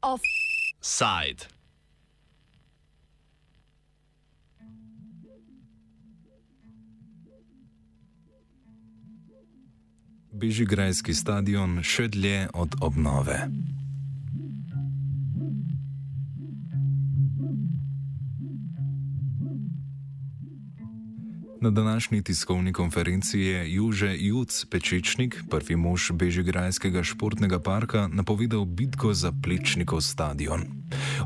Offside. Bežigrajski stadion še dlje od obnove. Na današnji tiskovni konferenci je Juže Juc Pečečnik, prvi mož Bežigrajskega športnega parka, napovedal bitko za Plečnikov stadion.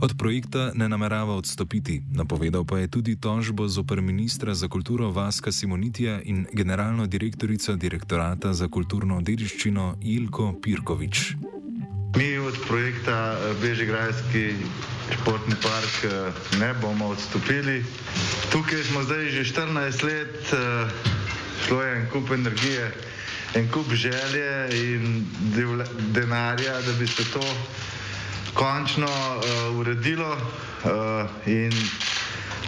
Od projekta ne namerava odstopiti, napovedal pa je tudi tožbo zoper ministra za kulturo Vaska Simonitija in generalno direktorico direktorata za kulturno dediščino Ilko Pirkovič. Mi od projekta eh, Bežigrajski športni park eh, ne bomo odstopili. Tukaj smo zdaj že 14 let, eh, šlo je en kup energije, en kup želje in denarja, da bi se to končno uredilo in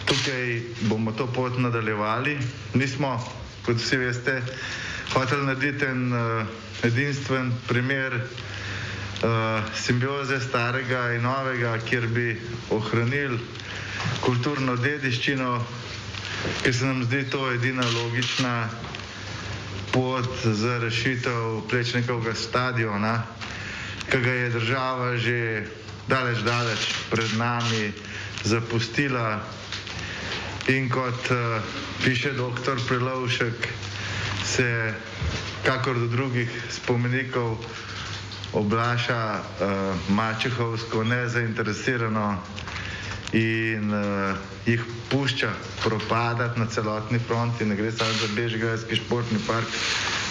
tukaj bomo to pot nadaljevali. Mi smo, kot vsi veste, hoteli narediti en edinstven primer uh, simbioze starega in novega, kjer bi ohranili kulturno dediščino, ker se nam zdi to edina logična pot za rešitev plečnikovega stadiona, ki ga je država že daleč, daleč pred nami zapustila. In kot uh, piše dr. Prelovšek, se kakor do drugih spomenikov oblaša uh, mačehovsko, nezainteresirano in uh, jih pušča propadati na celotni fronti. Ne gre samo za Bežgrajski športni park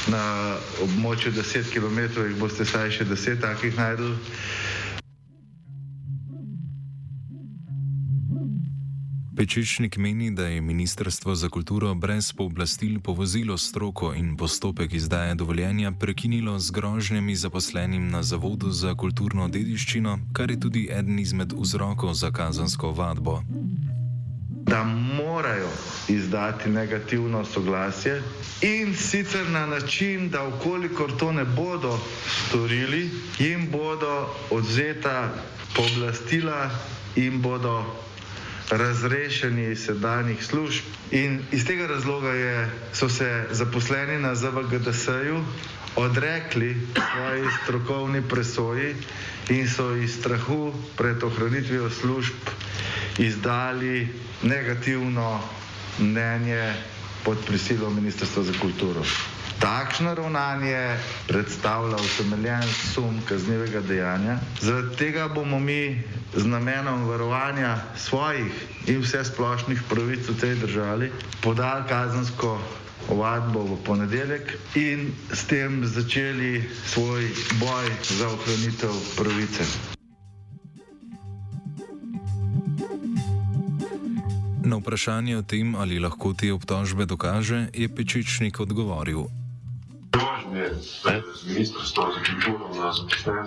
na območju 10 km, jih boste saj še 10 takih najdel. Pečičnik meni, da je Ministrstvo za kulturo brez pooblastil povozilo stroko in postopek izdaje dovoljenja prekinilo z grožnjami zaposlenim na Zavodu za kulturno dediščino, kar je tudi eden izmed vzrokov za kazansko vadbo. Da morajo izdati negativno soglasje in sicer na način, da ukolikor to ne bodo storili, jim bodo odzeta pooblastila in bodo razrešeni iz sedanjih služb. In iz tega razloga je, so se zaposleni na ZVGDS-ju odrekli svoji strokovni presoji in so iz strahu pred ohranitvijo služb izdali negativno mnenje pod prisilo Ministrstva za kulturo. Takšno ravnanje predstavlja utemeljen sum kaznivega dejanja. Zaradi tega bomo mi z namenom varovanja svojih in vse splošnih pravic v tej državi podali kazensko ovadbo v ponedeljek in s tem začeli svoj boj za ohranitev pravice. Na vprašanje o tem, ali lahko te obtožbe dokaže, je Pečičnik odgovoril je ministrstvo za kulturo na zaposlene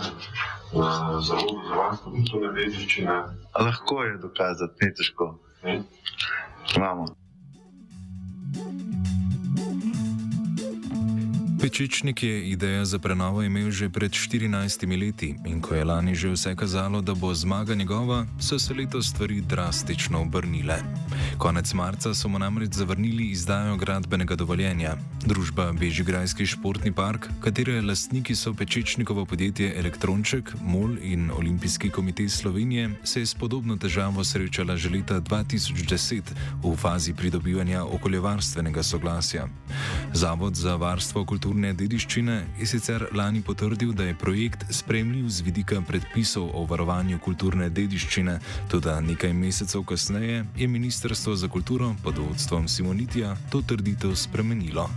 na zavodu za varstvo kulturne dediščine. Lahko je dokazati, ni težko. Imamo. Pečičnik je idejo za prenovo imel že pred 14 leti in ko je lani že vse kazalo, da bo zmaga njegova, so se letos stvari drastično obrnile. Konec marca so mu namreč zavrnili izdajo gradbenega dovoljenja. Družba Bežigrajski športni park, katere lastniki so Pečičnikovo podjetje Elektronček, MOL in Olimpijski komitej Slovenije, se je s podobno težavo srečala že leta 2010 v fazi pridobivanja okoljevarstvenega soglasja. Zavod za varstvo kulturne dediščine je sicer lani potrdil, da je projekt spremljiv z vidika predpisov o varovanju kulturne dediščine, tudi nekaj mesecev kasneje je Ministrstvo za kulturo pod vodstvom Simonitija to trditev spremenilo.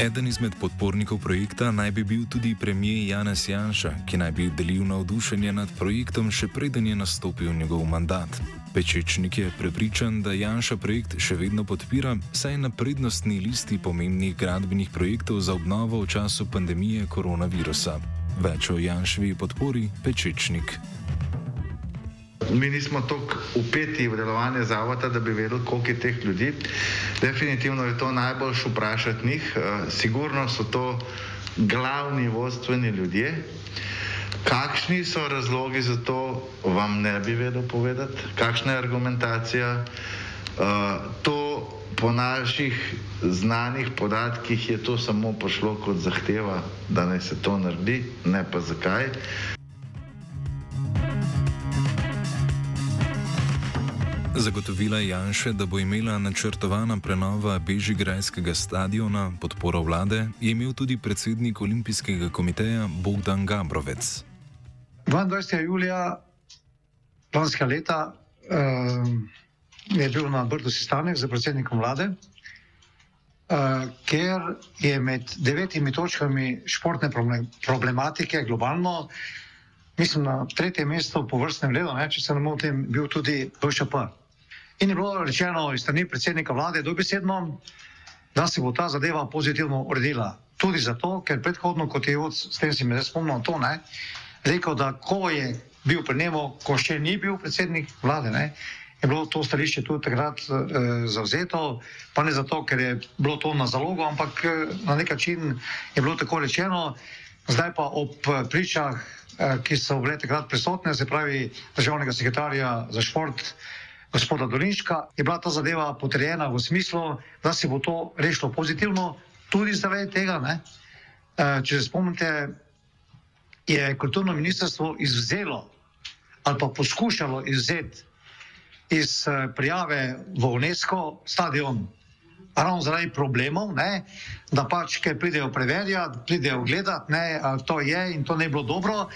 Eden izmed podpornikov projekta naj bi bil tudi premijer Janez Janša, ki naj bi delil navdušenje nad projektom še preden je nastopil njegov mandat. Pečečnik je prepričan, da Janša projekt še vedno podpira, saj je na prednostni listi pomembnih gradbenih projektov za obnovo v času pandemije koronavirusa. Več o Janšvi podpori Pečečnik. mi nismo tako upeti v delovanje zavoda, da bi vedeli, koliko je teh ljudi. Definitivno je to najboljš vprašati njih. Uh, sigurno so to glavni vodstveni ljudje. Kakšni so razlogi za to, vam ne bi vedel povedati, kakšna je argumentacija. Uh, to po naših znanih podatkih je to samo prišlo kot zahteva, da naj se to naredi, ne pa zakaj. Zagotovila je Janša, da bo imela načrtovana prenova Bežigrajskega stadiona podporo vlade, je imel tudi predsednik Olimpijskega komiteja Bogdan Gabrovec. 22. julija lanskega leta uh, je bil na Brdu sestanek z predsednikom vlade, uh, ker je med devetimi točkami športne problematike globalno, mislim, na tretjem mestu po vrstnem redu, če se ne motim, bil tudi BŠP. In je bilo rečeno iz strani predsednika vlade dobesedno, da se bo ta zadeva pozitivno uredila. Tudi zato, ker predhodno, kot je od, s tem si me zdaj spomnil, to ne, rekel, da ko je bil pri njemu, ko še ni bil predsednik vlade, ne, je bilo to stališče tudi takrat e, zauzeto, pa ne zato, ker je bilo to na zalogo, ampak e, na nek način je bilo tako rečeno, zdaj pa ob pričah, e, ki so bile takrat prisotne, se pravi državnega sekretarja za šport, gospoda Dolinška, je bila ta zadeva potrjena v smislu, da se bo to rešilo pozitivno, tudi zaradi tega. Ne? Eh, če se spomnite, je kulturno ministrstvo izvzelo ali pa poskušalo izvzeti iz eh, prijave v UNESCO stadion. Ravno zaradi problemov, ne, da pač, ki pridejo preverjati, pridejo gledati, ali to je in to ne bi bilo dobro.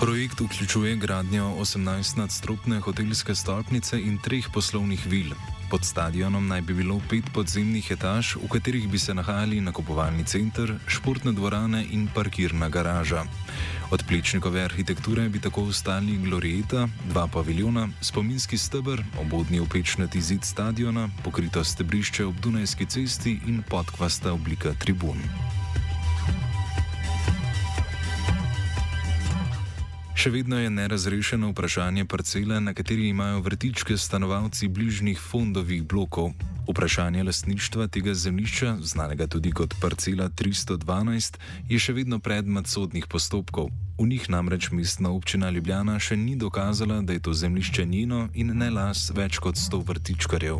Projekt vključuje gradnjo 18-nadstropne hotelske stolpnice in treh poslovnih vil. Pod stadionom naj bi bilo pet podzemnih etaž, v katerih bi se nahajali nakupovalni center, športne dvorane in parkirna garaža. Od plečnikove arhitekture bi tako ostali glorieta, dva paviljona, spominski stebr, obodni opečnati zid stadiona, pokrito stebrišče ob Dunajski cesti in podkvasta oblika tribun. Še vedno je nerazrešeno vprašanje parcele, na kateri imajo vrtičke stanovalci bližnjih fondovih blokov. Vprašanje lastništva tega zemljišča, znanega tudi kot parcela 312, je še vedno predmet sodnih postopkov. V njih namreč mestna občina Ljubljana še ni dokazala, da je to zemljišče njeno in ne las več kot 100 vrtičkarjev.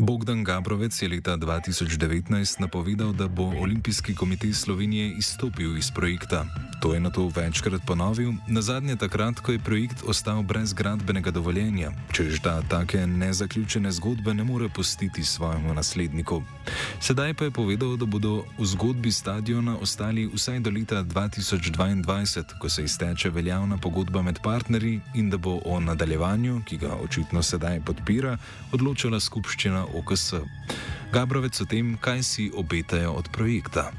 Bogdan Gabrovec je leta 2019 napovedal, da bo Olimpijski komitej Slovenije izstopil iz projekta. To je na to večkrat ponovil, na zadnje takrat, ko je projekt ostal brez gradbenega dovoljenja, čež da take nezaključene zgodbe ne more pustiti svojemu nasledniku. Sedaj pa je povedal, da bodo v zgodbi stadiona ostali vsaj do leta 2022, ko se izteče veljavna pogodba med partnerji in da bo o nadaljevanju, ki ga očitno sedaj podpira, odločala skupščina OKS. Gabrovec o tem, kaj si obetajo od projekta.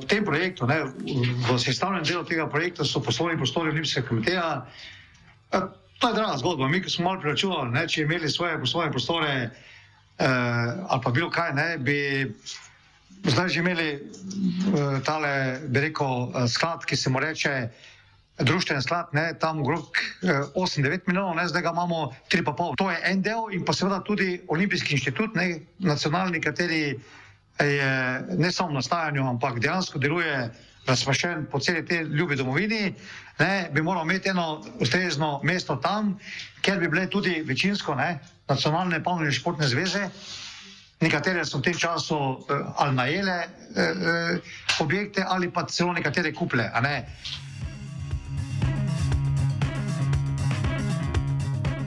V tem projektu, ne, v sestavljenem delu tega projekta so poslovni prostori Olimpijskega komiteja. E, to je draga zgodba. Mi, ki smo malo preračunali, če imeli svoje poslovne prostore eh, ali pa bilo kaj, ne, bi zdaj že imeli eh, tale, bi rekel, e, sklad, ki se mu reče društveni sklad, ne, tam okrog 8-9 eh, milijonov, ne, zdaj ga imamo 3,5. To je en del in pa seveda tudi Olimpijski inštitut, ne, nacionalni, kateri je ne samo na stajanju, ampak dejansko deluje razprašen po celi tej ljubi domovini, ne, bi moral imeti eno ustrezno mesto tam, ker bi bile tudi večinsko ne, nacionalne panovne športne zveze, nekatere so v tem času eh, ali najele eh, eh, objekte ali pa celo nekatere kuple.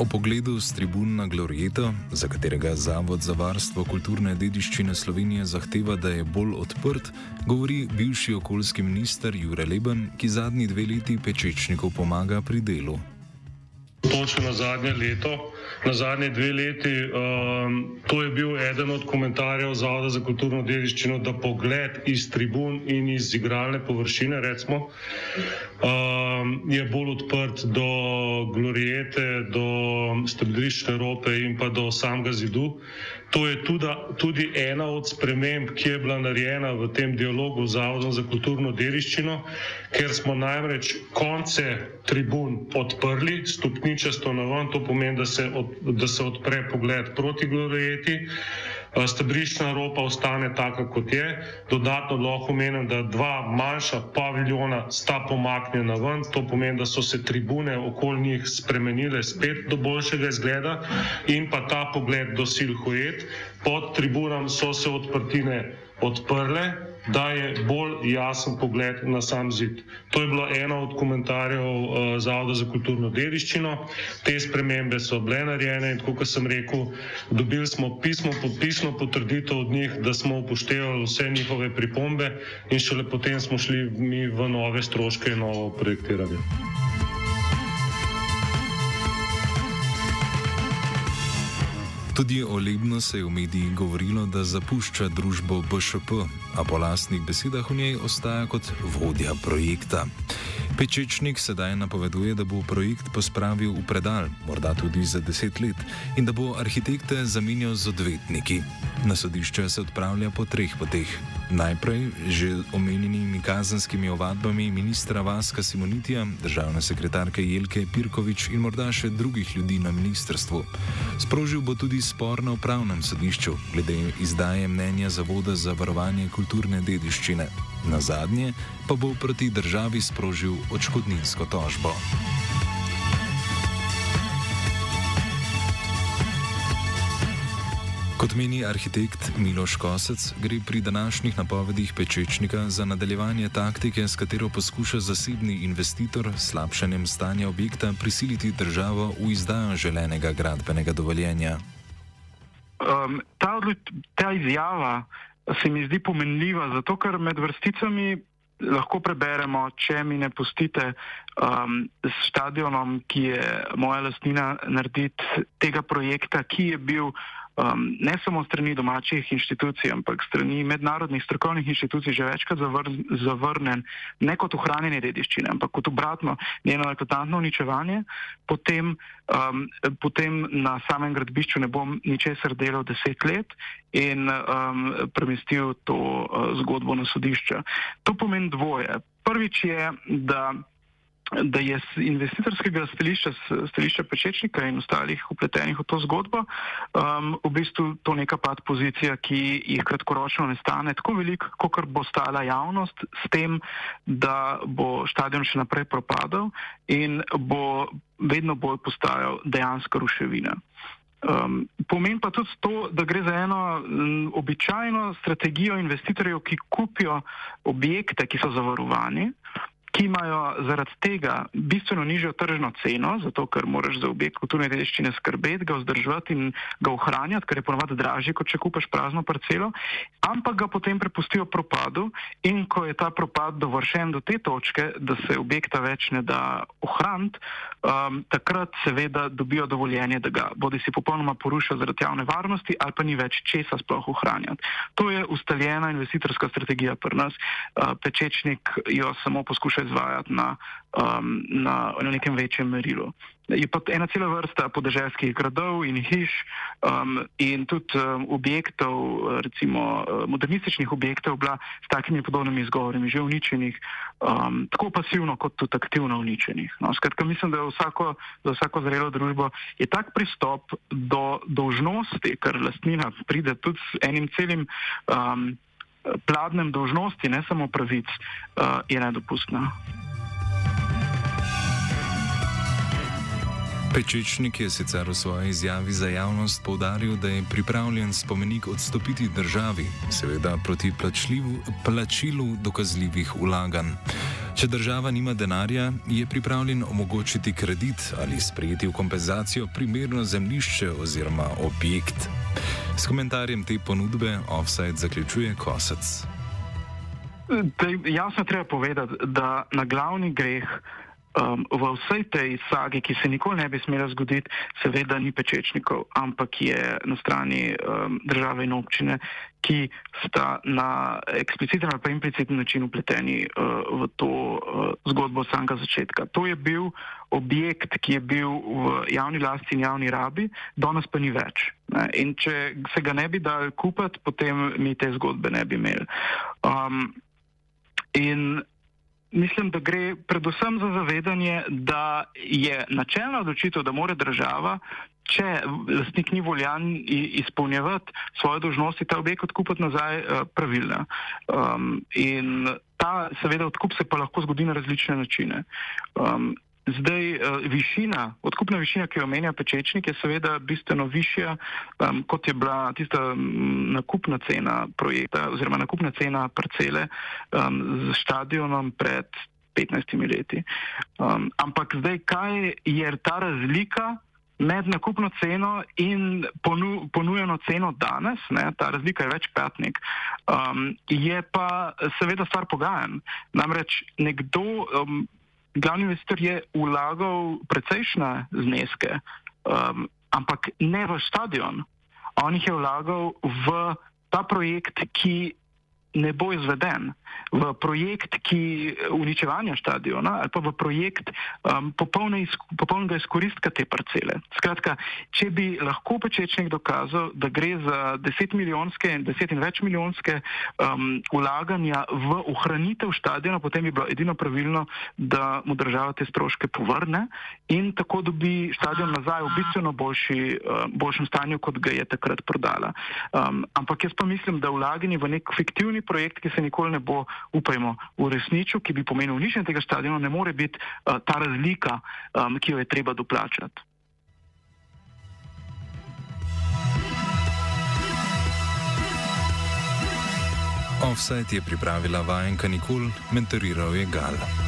O pogledu z tribun na Glorieto, za katerega Zavod za varstvo kulturne dediščine Slovenije zahteva, da je bolj odprt, govori bivši okoljski minister Jure Leben, ki zadnji dve leti pečečnikov pomaga pri delu. Točno na zadnje leto na zadnje dve leti. Um, to je bil eden od komentarjev Zavoda za kulturno dediščino, da pogled iz tribun in iz igralne površine recimo, um, je bolj odprt do glorijete, do stebdrišče Evrope in pa do samega zidu. To je tudi, tudi ena od sprememb, ki je bila narejena v tem dialogu z Zavodom za kulturno dediščino, ker smo namreč konce tribun odprli, stopničasto na ven, to pomeni, da se, od, da se odpre pogled proti glorieti. Eh, stebriščna ropa ostane taka, kot je. Dodatno lahko menim, da dva manjša paviljona sta pomaknjena ven, to pomeni, da so se tribune okoli njih spremenile spet do boljšega izgleda in pa ta pogled do Silhuet. Pod tribunam so se odprtine odprle, da je bolj jasen pogled na sam zid. To je bilo eno od komentarjev uh, Zavoda za kulturno dediščino. Te spremembe so bile narejene in, kot sem rekel, dobili smo pismo, pisno potrditev od njih, da smo upoštevali vse njihove pripombe in šele potem smo šli mi v nove stroške in novo projektiranje. Tudi o Lebnu se je v medijih govorilo, da zapušča družbo BŠP, a po lastnih besedah v njej ostaja kot vodja projekta. Pečečnik sedaj napoveduje, da bo projekt pospravil v predal, morda tudi za deset let, in da bo arhitekte zamenjal z odvetniki. Na sodišče se odpravlja po treh poteh. Najprej že omenjenimi kazenskimi ovadbami ministra Vaska Simonitija, državne sekretarke Jelke Pirkovič in morda še drugih ljudi na ministrstvu. Sprožil bo tudi spor na upravnem sodišču glede izdaje mnenja Zavoda za varovanje kulturne dediščine. Na zadnje pa bo proti državi sprožil odškodninsko tožbo. Kot meni arhitekt Miloš Kosec, gre pri današnjih napovedih Pečečnika za nadaljevanje taktike, s katero poskuša zasebni investitor s slabšanjem stanja objekta prisiliti državo v izdajo želenega gradbenega dovoljenja. Um, ta, ta izjava se mi zdi pomenljiva, zato ker med vrsticami lahko preberemo, če mi ne pustite um, s stadionom, ki je moja lastnina, narediti tega projekta, ki je bil um, ne samo strani domačih inštitucij, ampak strani mednarodnih strokovnih inštitucij že večkrat zavr zavrnen, ne kot ohranjanje dediščine, ampak kot obratno njeno eklatantno uničevanje, potem, um, potem na samem gradbišču ne bom ničesar delal deset let in um, premestil to uh, zgodbo na sodišče. To pomeni dvoje. Prvič je, da da je z investitorskega stališča, stališča Pečečnika in ostalih upletenih v to zgodbo, um, v bistvu to neka pad pozicija, ki jih kratkoročno ne stane tako veliko, kot bo stala javnost s tem, da bo stadion še naprej propadal in bo vedno bolj postajal dejansko ruševina. Um, Pomeni pa tudi to, da gre za eno um, običajno strategijo investitorjev, ki kupijo objekte, ki so zavarovani, ki imajo zaradi tega bistveno nižjo tržno ceno, zato ker moraš za objekt kulturne dediščine skrbeti, ga vzdrževati in ga ohranjati, ker je ponovadi dražje, kot če kupaš prazno parcelo, ampak ga potem prepustijo propadu in ko je ta propad dovršen do te točke, da se objekta več ne da ohraniti, um, takrat seveda dobijo dovoljenje, da ga bodi si popolnoma porušijo zaradi javne varnosti ali pa ni več česa sploh ohranjati. To je ustaljena investitorska strategija pri nas. Uh, pečečnik jo samo poskuša izvajati na, um, na, na nekem večjem merilu. Je pa ena cela vrsta podeželskih gradov in hiš um, in tudi um, objektov, recimo uh, modernističnih objektov, bila s takimi podobnimi izgovori že uničenih, um, tako pasivno kot tudi aktivno uničenih. No, skratka, mislim, da vsako, za vsako zrelo družbo je tak pristop do dolžnosti, ker lastnina pride tudi s enim celim. Um, pladnem dožnosti, ne samo pravic, uh, je nedopustna. Pečečnik je sicer v svoji izjavi za javnost povdaril, da je pripravljen spomenik odstopiti državi, seveda proti plačilu dokazljivih ulaganj. Če država nima denarja, je pripravljen omogočiti kredit ali sprejeti v kompenzacijo primerno zemljišče oziroma objekt. S komentarjem te ponudbe offside zaključuje Kosec. Jasno treba povedati, da na glavni greh um, v vsej tej sagi, ki se nikoli ne bi smela zgoditi, seveda ni pečečnikov, ampak je na strani um, države in občine, ki sta na ekspliciten ali pa impliciten način upleteni uh, v to uh, zgodbo od samega začetka. To je bil objekt, ki je bil v javni lasti in javni rabi, danes pa ni več. Ne? In če se ga ne bi dal kupiti, potem mi te zgodbe ne bi imeli. Um, in mislim, da gre predvsem za zavedanje, da je načelna odločitev, da mora država, če lastnik ni voljan izpolnjevati svoje dožnosti, ta objekt odkupiti nazaj eh, pravilna. Um, in ta, seveda, odkup se pa lahko zgodi na različne načine. Um, Zdaj, uh, višina, odkupna višina, ki jo omenja Pečečnik, je seveda bistveno višja, um, kot je bila tista nakupna cena projekta oziroma nakupna cena parcele um, z stadionom pred 15 leti. Um, ampak zdaj, kaj je ta razlika med nakupno ceno in ponu, ponujeno ceno danes, ne, ta razlika je večkratnik, um, je pa seveda stvar pogajanj. Namreč nekdo. Um, glavni investitor je vlagal precejšnje zneske, um, ampak ne v stadion. On jih je vlagal v ta projekt, ki ne bo izveden v projekt uničevanja stadiona ali pa v projekt um, popolne izk popolnega izkoristka te parcele. Skratka, če bi lahko pečečnik dokazal, da gre za deset milijonske in deset in več milijonske um, ulaganja v ohranitev stadiona, potem bi bilo edino pravilno, da mu država te stroške povrne in tako dobi stadion nazaj v bistveno boljši, uh, boljšem stanju, kot ga je takrat prodala. Um, ampak jaz pa mislim, da vlaganje v nek fiktivni projekt, ki se nikoli ne bo, upajmo, uresničil, ki bi pomenil uničenje tega stadiona, ne more biti uh, ta razlika, um, ki jo je treba doplačati. Offset je pripravila vajenka Nikol, mentoriral je Gal.